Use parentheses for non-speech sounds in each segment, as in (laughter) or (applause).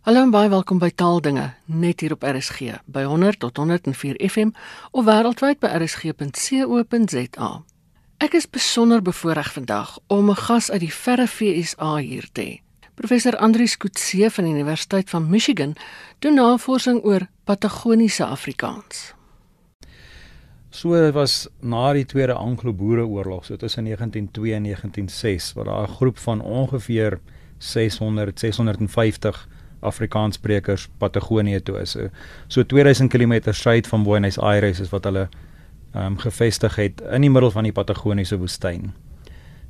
Hallo en baie welkom by Taaldinge net hier op RSG by 100 tot 104 FM of wêreldwyd by rsg.co.za. Ek is besonder bevoorreg vandag om 'n gas uit die verre FSA hier te hê. Professor Andrius Kutse van die Universiteit van Michigan doen navorsing oor Patagoniese Afrikaans. So was na die Tweede Anglo-Boereoorlog, so tussen 1902 en 1906, waar daar 'n groep van ongeveer 600 650 Afrikaanssprekers Patagonië toe is. So 2000 km suid van Buenos Aires is wat hulle ehm um, gevestig het in die middel van die Patagoniese woestyn.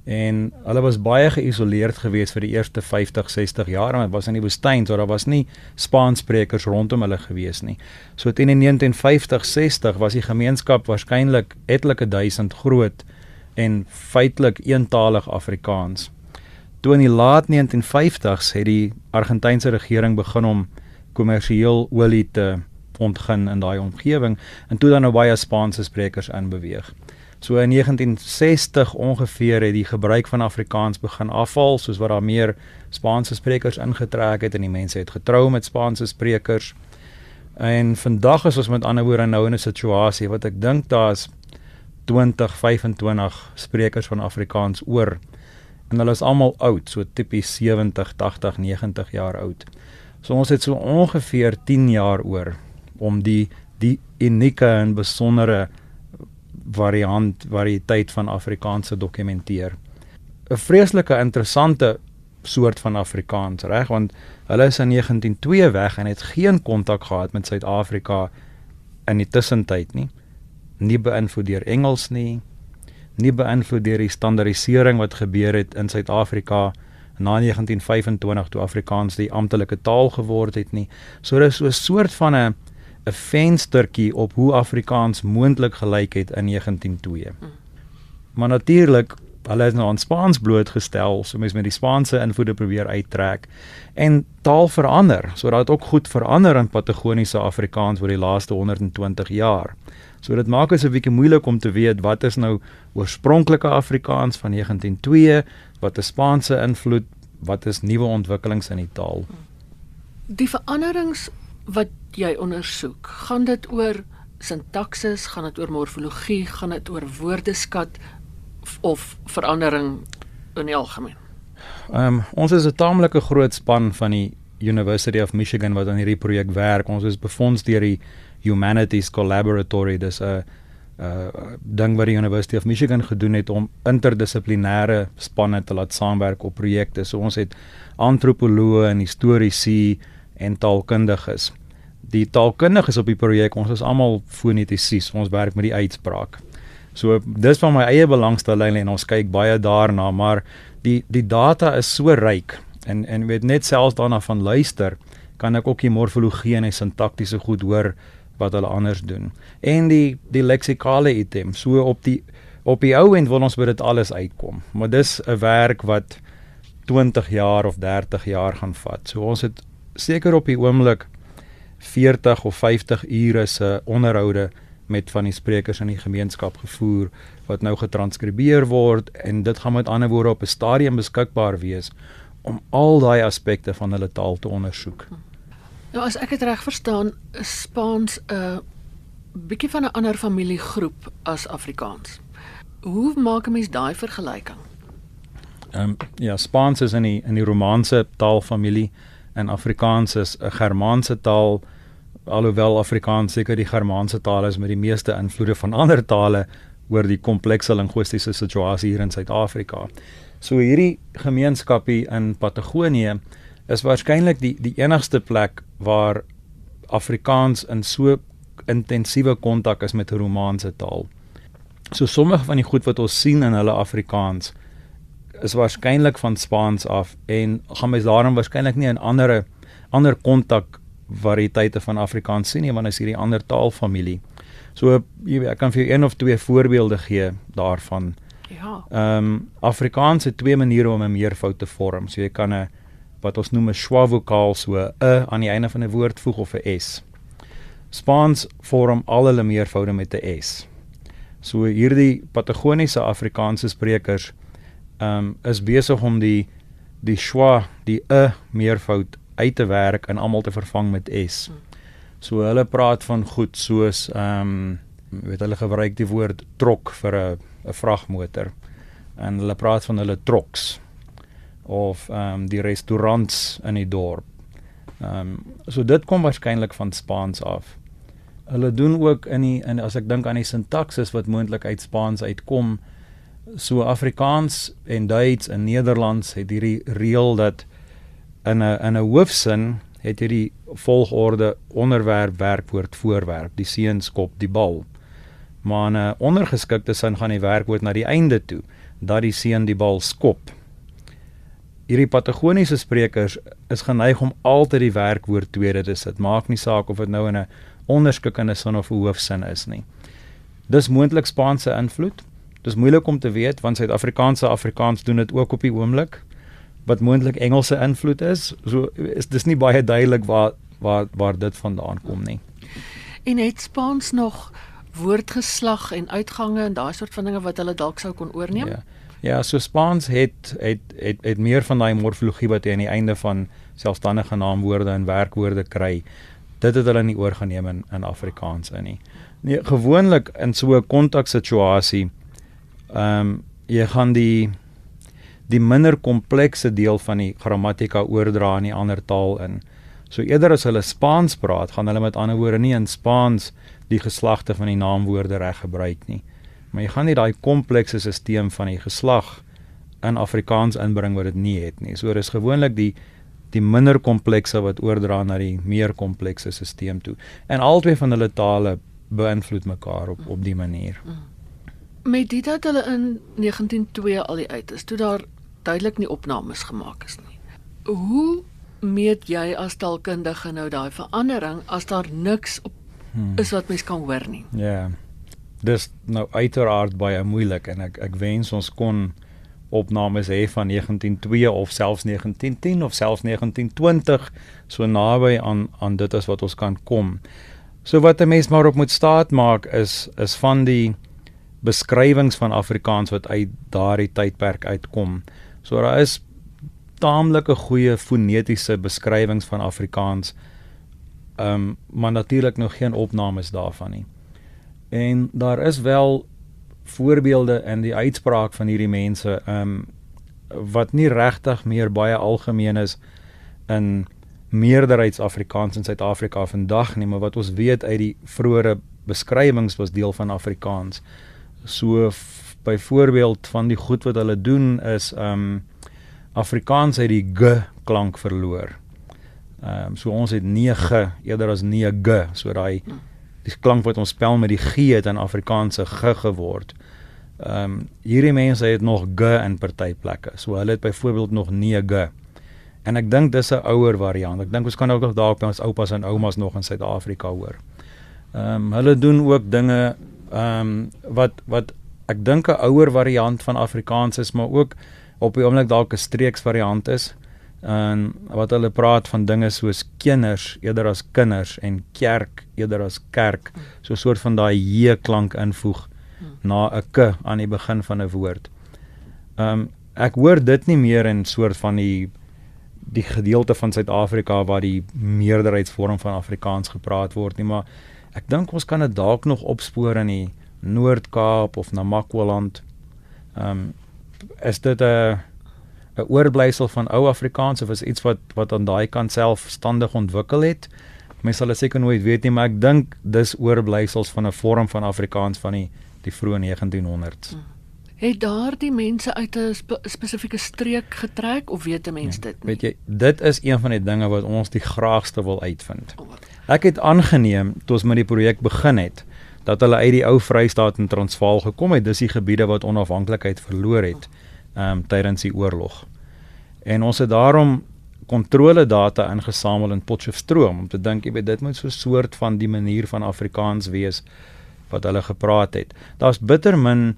En hulle was baie geïsoleerd geweest vir die eerste 50, 60 jaar, want dit was in die woestyn, so daar was nie Spaanssprekers rondom hulle geweest nie. So teen 1950, 60 was die gemeenskap waarskynlik etlike duisend groot en feitelik eentalig Afrikaans. Toe in die laat 1950s het die Argentynse regering begin om kommersieel olie te ontgin in daai omgewing en toe dan nou baie Spaanse sprekers inbeweeg. So in 1960 ongeveer het die gebruik van Afrikaans begin afval soos wat daar meer Spaanse sprekers ingetrek het en die mense het getrou met Spaanse sprekers. En vandag is ons met ander woorde nou in 'n situasie wat ek dink daar's 20, 25 sprekers van Afrikaans oor en hulle is almal oud, so tipies 70, 80, 90 jaar oud. So ons het so ongeveer 10 jaar oor om die die unieke en besondere variant variëteit van Afrikaanse dokumenteer. 'n Vreeslike interessante soort van Afrikaans, reg? Want hulle is in 1902 weg en het geen kontak gehad met Suid-Afrika in die tussentyd nie. Nie beïnvloed deur Engels nie, nie beïnvloed deur die standaardisering wat gebeur het in Suid-Afrika na 1925 toe Afrikaans die amptelike taal geword het nie. So dis so 'n soort van 'n 'n venstertjie op hoe Afrikaans moontlik gelyk het in 1902. Hmm. Maar natuurlik hulle is nou aan Spaans blootgestel, so mens met die Spaanse invloede probeer uittrek en taal verander. So dat ook goed verander in Patagoniese Afrikaans oor die laaste 120 jaar. So dit maak dit 'n bietjie moeilik om te weet wat is nou oorspronklike Afrikaans van 1902, wat is Spaanse invloed, wat is nuwe ontwikkelings in die taal. Die veranderings wat jy ondersoek, gaan dit oor sintaksis, gaan dit oor morfologie, gaan dit oor woordeskat of verandering in die algemeen? Ehm um, ons is 'n taamlike groot span van die University of Michigan wat aan hierdie projek werk. Ons is befonds deur die Humanities Collaboratory dis 'n uh ding wat die University of Michigan gedoen het om interdissiplinêre spanne te laat saamwerk op projekte. So ons het antropoloë en historiese en taalkundiges. Die taalkundiges op die projek, ons is almal fonetisies. Ons werk met die uitspraak. So dis van my eie belangstelling en ons kyk baie daarna, maar die die data is so ryk en en weet net selfs daarna van luister kan ek ook die morfologie en die sintaktiese goed hoor wat hulle anders doen. En die die leksikale item, so op die op die ou end wil ons by dit alles uitkom. Maar dis 'n werk wat 20 jaar of 30 jaar gaan vat. So ons het seker op die oomblik 40 of 50 ure se onderhoude met van die sprekers in die gemeenskap gevoer wat nou getranskribeer word en dit gaan met ander woorde op 'n stadium beskikbaar wees om al daai aspekte van hulle taal te ondersoek. Nou as ek dit reg verstaan, is Spaans 'n uh, bietjie van 'n ander familiegroep as Afrikaans. Hoe maak 'n mens daai vergelyking? Ehm um, ja, Spaans is in die in die Romaanse taalfamilie en Afrikaans is 'n Germaanse taal alhoewel Afrikaans seker die Germaanse taal is met die meeste invloede van ander tale oor die komplekse linguistiese situasie hier in Suid-Afrika. So hierdie gemeenskapie in Patagonië is waarskynlik die die enigste plek waar Afrikaans in so intensiewe kontak is met 'n Romaanse taal. So sommige van die goed wat ons sien in hulle Afrikaans is waarskynlik van Spaans af en gaan mens daarom waarskynlik nie 'n ander ander kontak variëteite van Afrikaans sien nie want is hierdie ander taalfamilie. So jy ek kan vir jou een of twee voorbeelde gee daarvan. Ja. Ehm um, Afrikaans het twee maniere om 'n meervoud te vorm. So jy kan 'n wat ons noem 'n schwa vokaal so 'n e aan die einde van 'n woord voeg of 'n s. Spaans vorm al hulle meervoude met 'n s. So hierdie Patagoniese Afrikaanse sprekers ehm um, is besig om die die schwa, die 'n e meervoud uit te werk en almal te vervang met S. So hulle praat van goed soos ehm um, weet hulle gebruik die woord trok vir 'n 'n vragmotor en hulle praat van hulle troks of ehm um, die restaurants in die dorp. Ehm um, so dit kom waarskynlik van Spaans af. Hulle doen ook in die in as ek dink aan die sintaksis wat moontlik uit Spaans uitkom, so Afrikaans en Duits en Nederlands het hierdie reël dat in 'n in 'n hoofsin het jy die volgorde onderwerp werkwoord voorwerp die seun skop die bal. Maar in 'n ondergeskikte sin gaan die werkwoord na die einde toe dat die seun die bal skop. Hierdie patagoniese sprekers is geneig om altyd die werkwoord tweede te sit. Maak nie saak of dit nou in 'n onderskikkende sin of 'n hoofsin is nie. Dis moontlik Spaanse invloed. Dis moeilik om te weet want Suid-Afrikaanse Afrikaans doen dit ook op die oomblik wat moontlik Engelse invloed is. So is dis nie baie duidelik waar waar waar dit vandaan kom nie. En het Spaans nog woordgeslag en uitgange en daai soort van dinge wat hulle dalk sou kon oorneem? Ja. Ja, so Spaans het het het het meer van daai morfologie wat jy aan die einde van selfstandige naamwoorde en werkwoorde kry. Dit het hulle nie oorgeneem in in Afrikaans in nie. Nee, gewoonlik in so 'n kontaksituasie ehm um, jy gaan die die minder komplekse deel van die grammatika oordra in 'n ander taal in. So eerder as hulle Spaans praat, gaan hulle met ander woorde nie in Spaans die geslagte van die naamwoorde reg gebruik nie. Maar jy gaan nie daai komplekse stelsel van die geslag in Afrikaans inbring wat dit nie het nie. So dis gewoonlik die die minder komplekse wat oordra na die meer komplekse stelsel toe. En albei van hulle tale beïnvloed mekaar op op die manier. Met dit dat hulle in 192 al die uit is, toe daar duidelik nie opnames gemaak is nie. Hoe meet jy as taalkundige nou daai verandering as daar niks op hmm. is wat mens kan hoor nie? Ja. Yeah. Dis nou uiteraard baie moeilik en ek ek wens ons kon opnames hê van 1902 of selfs 1910 of selfs 1920 so naby aan aan dit as wat ons kan kom. So wat 'n mens maar op moet staat maak is is van die beskrywings van Afrikaans wat uit daardie tydperk uitkom. So daar is taamlike goeie fonetiese beskrywings van Afrikaans. Ehm um, maar natuurlik nog geen opnames daarvan nie. En daar is wel voorbeelde in die uitspraak van hierdie mense ehm um, wat nie regtig meer baie algemeen is in meerderheids Afrikaans in Suid-Afrika vandag nie, maar wat ons weet uit die vroeëre beskrywings was deel van Afrikaans. So byvoorbeeld van die goed wat hulle doen is um Afrikaans het die g klank verloor. Um so ons het 9 eerder as 9 so daai die klank wat ons spel met die g het in Afrikaanse g geword. Um hierdie mense het nog g in party plekke. So hulle het byvoorbeeld nog 9 En ek dink dis 'n ouer variant. Ek dink ons kan ook nog daar op ons oupas en oumas nog in Suid-Afrika hoor. Ehm um, hulle doen ook dinge ehm um, wat wat ek dink 'n ouer variant van Afrikaans is, maar ook op die oomblik dalk 'n streeks variant is. En wat hulle praat van dinge soos kinders eerder as kinders en kerk eerder as kerk, so 'n soort van daai j klank invoeg na 'n k aan die begin van 'n woord. Um, ek hoor dit nie meer in soort van die die gedeelte van Suid-Afrika waar die meerderheidsvorm van Afrikaans gepraat word nie, maar ek dink ons kan dit dalk nog opspoor in die Noord-Kaap of Namakwa-land. Ehm um, is dit 'n 'n oorblyfsel van ou Afrikaans of is iets wat wat aan daai kant selfstandig ontwikkel het? Mens sal seker nooit weet nie, maar ek dink dis oorblyfsels van 'n vorm van Afrikaans van die die vroeë 1900s. Hmm. Het daardie mense uit 'n spe spesifieke streek getrek of weet 'n mens ja, dit nie? Weet jy, dit is een van die dinge wat ons die graagste wil uitvind. Ek het aangeneem toe ons met die projek begin het dat hulle uit die ou Vrystaat in Transvaal gekom het. Dis die gebiede wat onafhanklikheid verloor het ehm um, tydens die oorlog. En ons het daarom kontrole data ingesamel in Potchefstroom om te dink, jy weet, dit moet so 'n soort van die manier van Afrikaans wees wat hulle gepraat het. Daar's bitter min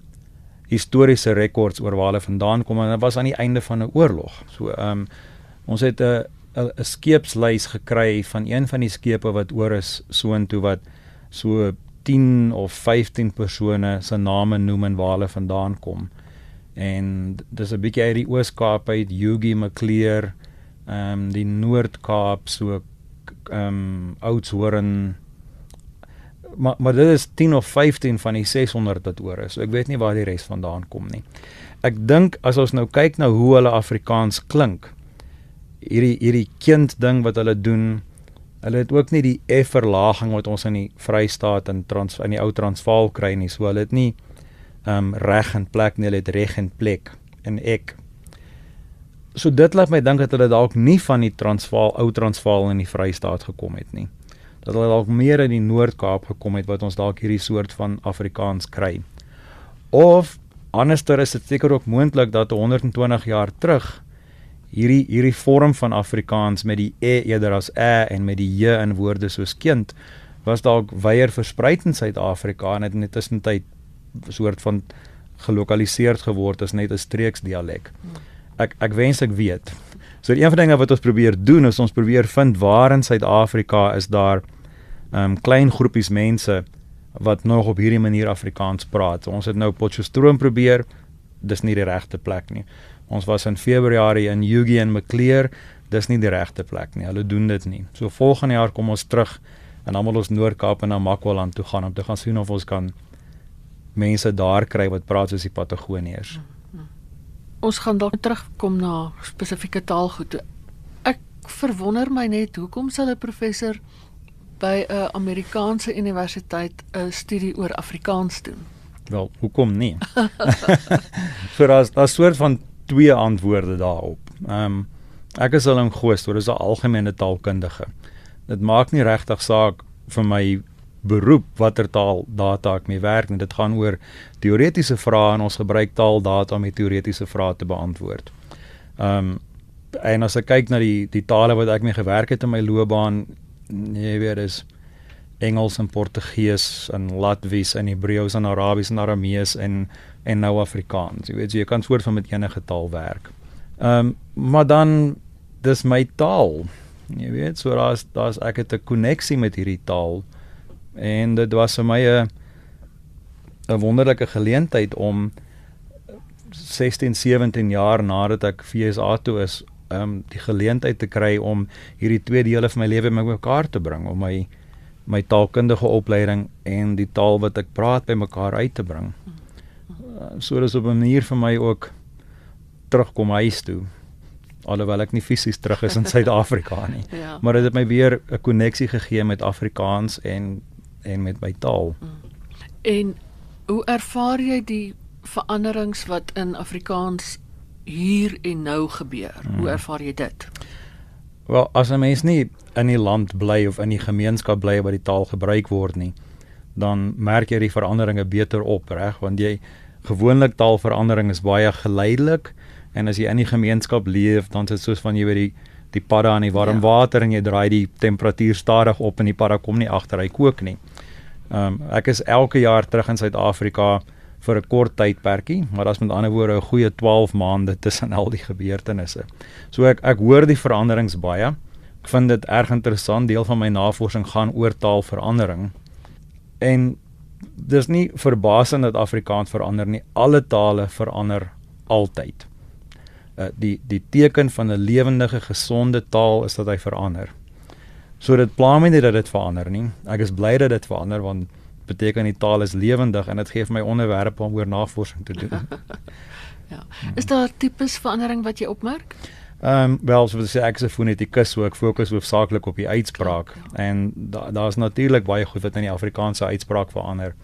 historiese rekords oor waar hulle vandaan kom en dit was aan die einde van 'n oorlog. So ehm um, ons het 'n 'n skeepslys gekry van een van die skepe wat oor is soontoe wat so 10 of 15 persone se name noem en waar hulle vandaan kom. En dis 'n bietjie uit die Oos-Kaap uit Yugi Maclear, ehm um, die Noord-Kaap so ehm um, Oudtshoorn maar maar dit is 10 of 15 van die 600 wat oor is. So ek weet nie waar die res vandaan kom nie. Ek dink as ons nou kyk na hoe hulle Afrikaans klink, hierdie hierdie kind ding wat hulle doen, hulle het ook nie die F verlaging wat ons in die Vrystaat en Trans in die ou Transvaal kry nie. So hulle het nie ehm um, reg en plek nie, hulle het reg en plek en ek. So dit laat my dink dat hulle dalk nie van die Transvaal, ou Transvaal in die Vrystaat gekom het nie dat hulle dalk meer in die Noord-Kaap gekom het wat ons dalk hierdie soort van Afrikaans kry. Of anderster is dit seker ook moontlik dat 120 jaar terug hierdie hierdie vorm van Afrikaans met die e eerder as ä en met die j in woorde soos kind was dalk weier versprei in Suid-Afrika en dit net tussentyd soort van gelokaliseer geword as net 'n streeksdialek. Ek ek wens ek weet. So een van die dinge wat ons probeer doen is ons probeer vind waar in Suid-Afrika is daar um klein groepies mense wat nog op hierdie manier Afrikaans praat. Ons het nou Potchefstroom probeer. Dis nie die regte plek nie. Ons was in Februarie in Yugi en Maclear. Dis nie die regte plek nie. Hulle doen dit nie. So volgende jaar kom ons terug en wil ons Noord-Kaap en na Makwaland toe gaan om te gaan sien of ons kan mense daar kry wat praat soos die Patagoniërs. Ons gaan dalk terugkom na spesifieke taalgoed. Ek verwonder my net hoekom sal 'n professor by 'n Amerikaanse universiteit 'n studie oor Afrikaans doen? Wel, hoekom nie? (laughs) Vir as as soort van twee antwoorde daarop. Ehm um, ek is al in Goos, dit is 'n algemene taalkundige. Dit maak nie regtig saak vir my beroep watter taal data ek mee werk nie. Dit gaan oor teoretiese vrae en ons gebruik taaldata om die teoretiese vrae te beantwoord. Ehm um, en as ek kyk na die die tale wat ek mee gewerk het in my loopbaan, jy weet is Engels en Portugees en Latvies en Hebreëus en Arabies en Aramees en en nou Afrikaans. Jy weet jy kan soort van met enige taal werk. Ehm um, maar dan dis my taal. Jy weet so daar's daar's ek het 'n koneksie met hierdie taal en dit was vir my 'n 'n wonderlike geleentheid om 16 17 jaar nadat ek FSA toe is um die geleentheid te kry om hierdie twee dele van my lewe mekaar te bring om my my taalkundige opleiding en die taal wat ek praat by mekaar uit te bring. Uh, so dis op 'n manier vir my ook terugkom huis toe. Alhoewel ek nie fisies terug is in (laughs) Suid-Afrika nie. ja. Maar dit het my weer 'n koneksie gegee met Afrikaans en en met my taal. Mm. En hoe ervaar jy die veranderings wat in Afrikaans hier en nou gebeur. Hmm. Hoe ervaar jy dit? Wel, as 'n mens nie in die land bly of in die gemeenskap bly waar die taal gebruik word nie, dan merk jy die veranderinge beter op, reg? Want jy gewoonlik taalverandering is baie geleidelik en as jy in die gemeenskap leef, dan is dit soos van jy weet die die padda aan die warm ja. water en jy draai die temperatuur stadig op en die padda kom nie agter hy kook nie. Ehm um, ek is elke jaar terug in Suid-Afrika vir 'n kort tydperkie, maar daar's met ander woorde 'n goeie 12 maande tussen al die gebeurtenisse. So ek ek hoor die veranderings baie. Ek vind dit erg interessant. Deel van my navorsing gaan oor taalverandering. En dis nie verbasend dat Afrikaans verander nie. Alle tale verander altyd. Uh die die teken van 'n lewendige, gesonde taal is dat hy verander. So dit pla my nie dat dit verander nie. Ek is bly dat dit verander want beteken die taal is lewendig en dit gee vir my onderwerpe om oor navorsing te doen. (laughs) ja. Is daar tipes verandering wat jy opmerk? Ehm um, wel, soos ek sê ek is 'n fonetikus, so ek fokus hoofsaaklik op die uitspraak Klik, ja. en daar's da natuurlik baie goed wat in die Afrikaanse uitspraak verander.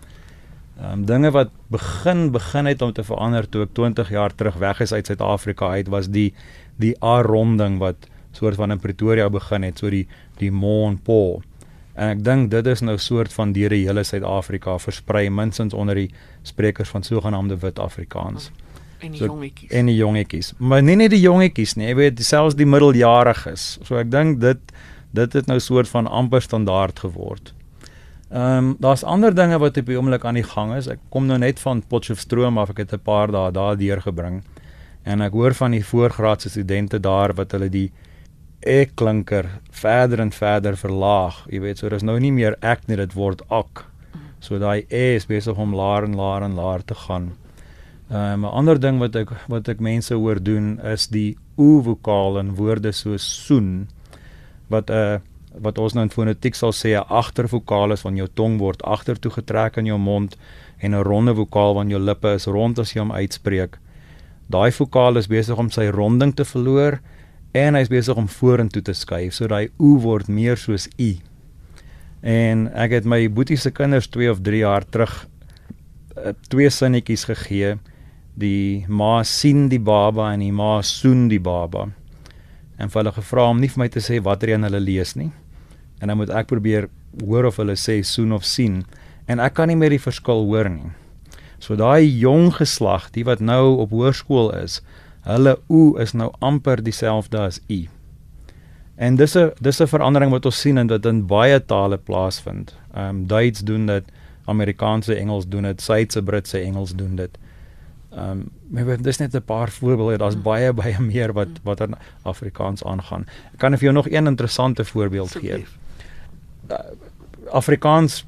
Ehm um, dinge wat begin begin het om te verander toe ek 20 jaar terug weg is uit Suid-Afrika uit was die die A-ronding wat soort van in Pretoria begin het, so die die Mon Po. En ek dink dit is nou soort van deur die hele Suid-Afrika versprei minstens onder die sprekers van sogenaamde wit Afrikaans. En die so, jongetjies. En die jongetjies. Maar nie net die jongetjies nie, jy weet selfs die middeljariges. So ek dink dit dit het nou soort van amper standaard geword. Ehm um, daar's ander dinge wat op die oomblik aan die gang is. Ek kom nou net van Potchefstroom af. Ek het 'n paar dae daar deurgebring. En ek hoor van die voorgraadse studente daar wat hulle die ek klinker verder en verder verlaag. Jy weet, so dis nou nie meer ek nie, dit word ak. So daai e is besig om laer en laer en laer te gaan. Ehm um, 'n ander ding wat ek wat ek mense hoor doen is die oe vokaal in woorde soos soen wat 'n uh, wat ons nou in fonetiek sal sê 'n agtervokaal is van jou tong word agtertoe getrek in jou mond en 'n ronde vokaal van jou lippe is rond as jy hom uitspreek. Daai vokaal is besig om sy ronding te verloor en hy's besig om vorentoe te skuif, so daai oe word meer soos i. En ek het my boetie se kinders 2 of 3 jaar terug uh, twee sinnetjies gegee. Die ma sien die baba en die ma soen die baba. En hulle gevra om nie vir my te sê watter een hulle lees nie. En dan moet ek probeer hoor of hulle sê soen of sien en ek kan nie meer die verskil hoor nie. So daai jong geslag, die wat nou op hoërskool is, hulle o is nou amper dieselfde as u. En dis 'n dis 'n verandering wat ons sien en wat in baie tale plaasvind. Ehm um, Duits doen dit, Amerikaanse Engels doen dit, Suidse Britse Engels doen dit. Ehm um, maar dis net 'n paar voorbeelde, daar's mm. baie baie (laughs) meer wat mm. wat in Afrikaans aangaan. Ek kan vir jou nog een interessante voorbeeld gee. Uh, Afrikaans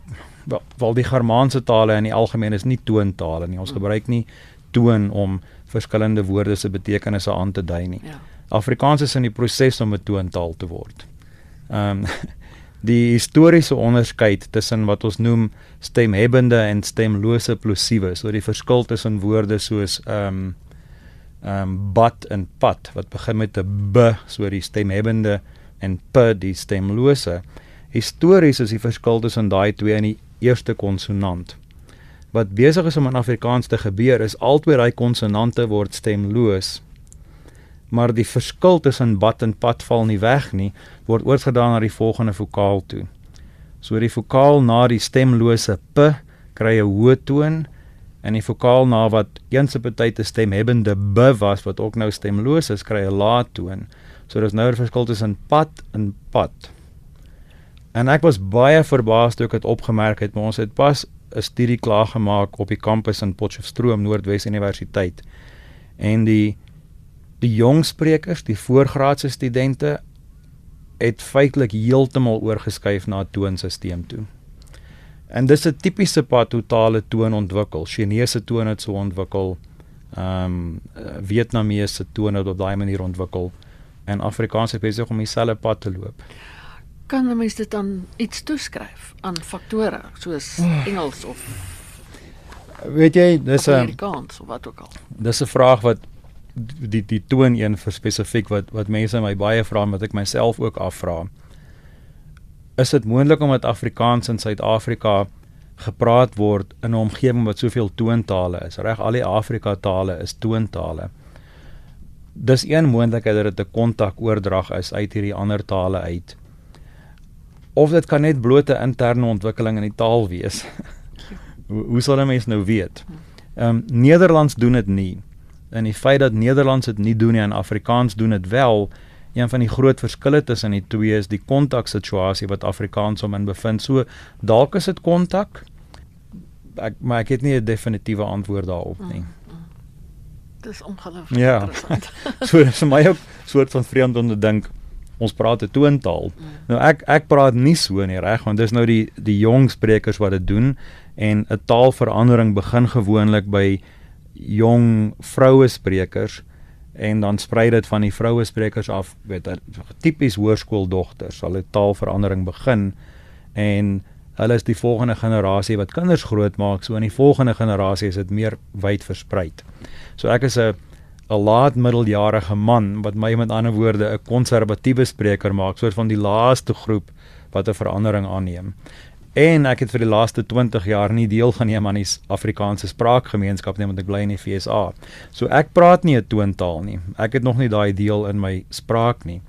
wel, die Germaanse tale in die algemeen is nie toontale nie. Ons mm. gebruik nie toon om verskillende woorde se betekenisse aan te dui nie. Ja. Afrikaans is in die proses om 'n toontaal te word. Ehm um, (laughs) die historiese onderskeid tussen wat ons noem stemhebbende en stemlose plosiewe, so die verskil tussen woorde soos ehm um, ehm um, bad en pad wat begin met 'n b, so die stemhebbende en p die stemlose. Histories is die verskil tussen daai twee in die eerste konsonant. Wat besig is om in Afrikaans te gebeur is albei daai konsonante word stemloos maar die verskil tussen bad en pad val nie weg nie, word oorgedaan na die volgende vokaal toe. So die vokaal na die stemlose p kry 'n hoë toon en die vokaal na wat eens op 'n tyd 'n stemhebbende b was wat ook nou stemloos is, kry 'n lae toon. So daar's nou 'n verskil tussen pad en pad. En ek was baie verbaas toe ek dit opgemerk het, maar ons het pas 'n studie klaar gemaak op die kampus in Potchefstroom Noordwes Universiteit. En die die jong sprekers, die voorgraadse studente het feitelik heeltemal oorgeskuif na 'n toonstelsel toe. En dis 'n tipiese pad hoe tale toon ontwikkel. Chinese toon het so ontwikkel. Ehm um, Vietnamese toon het op daai manier ontwikkel en Afrikaans het besig om dieselfde pad te loop. Kan 'n mens dit dan iets toeskryf aan faktore soos oh. Engels of weet jy, dis 'n Amerikaans of wat ook al. Dis 'n vraag wat die die toon een vir spesifiek wat wat mense my baie vra en wat ek myself ook afvra. Is dit moontlik om met Afrikaans in Suid-Afrika gepraat word in 'n omgewing wat soveel toontale is? Reg, al die Afrika tale is toontale. Dis een moontlikheid dat dit 'n kontakoordrag is uit hierdie ander tale uit. Of dit kan net blote interne ontwikkeling in die taal wees. (laughs) hoe, hoe sal 'n mens nou weet? Ehm um, Nederlands doen dit nie en die feit dat Nederlands dit nie doen nie en Afrikaans doen dit wel, een van die groot verskille tussen die twee is die kontaksituasie wat Afrikaans hom in bevind. So dalk is dit kontak. Ek maar ek het nie 'n definitiewe antwoord daarop nie. Mm, mm. Dis ongelooflik ja. interessant. (laughs) so vir my ook soort van vreemd om te dink ons praat 'n toontaal. Mm. Nou ek ek praat nie so nie, reg, want dis nou die die jong sprekers wat dit doen en 'n taalverandering begin gewoonlik by jong vroue sprekers en dan sprei dit van die vroue sprekers af weet tipies hoërskooldogters sal 'n taalverandering begin en hulle is die volgende generasie wat kinders grootmaak so in die volgende generasie is dit meer wyd versprei. So ek is 'n 'n laat middeljarige man wat my met ander woorde 'n konservatiewe spreker maak, soort van die laaste groep wat 'n verandering aanneem. En ek het vir die laaste 20 jaar nie deelgeneem aan die Afrikaanse spraakgemeenskap nie, want ek bly in die FSA. So ek praat nie 'n toontaal nie. Ek het nog nie daai deel in my spraak nie.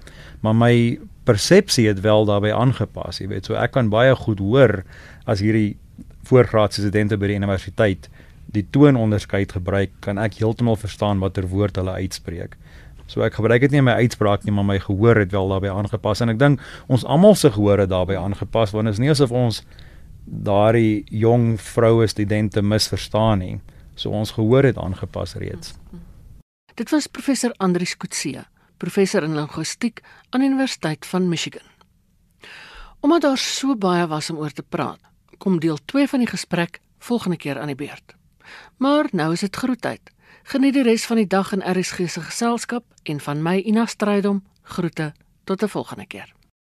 Maar my persepsie het wel daarbey aangepas, jy weet. So ek kan baie goed hoor as hierdie voorgraadse studente by die universiteit die toononderskeid gebruik, kan ek heeltemal verstaan watter woord hulle uitspreek. So ek gebruik dit nie in my uitspraak nie, maar my gehoor het wel daarbey aangepas en ek dink ons almal se gehoor het daarbey aangepas want dit is nie asof ons daardie jong vroue studente misverstaan nie. So ons gehoor het aangepas reeds. Dit was professor Andrius Kutse, professor in linguistiek aan Universiteit van Michigan. Omdat daar so baie was om oor te praat, kom deel 2 van die gesprek volgende keer aan die beurt. Maar nou is dit groetheid. Geniet die res van die dag in RSG se geselskap en van my Ina Strydom groete tot 'n volgende keer.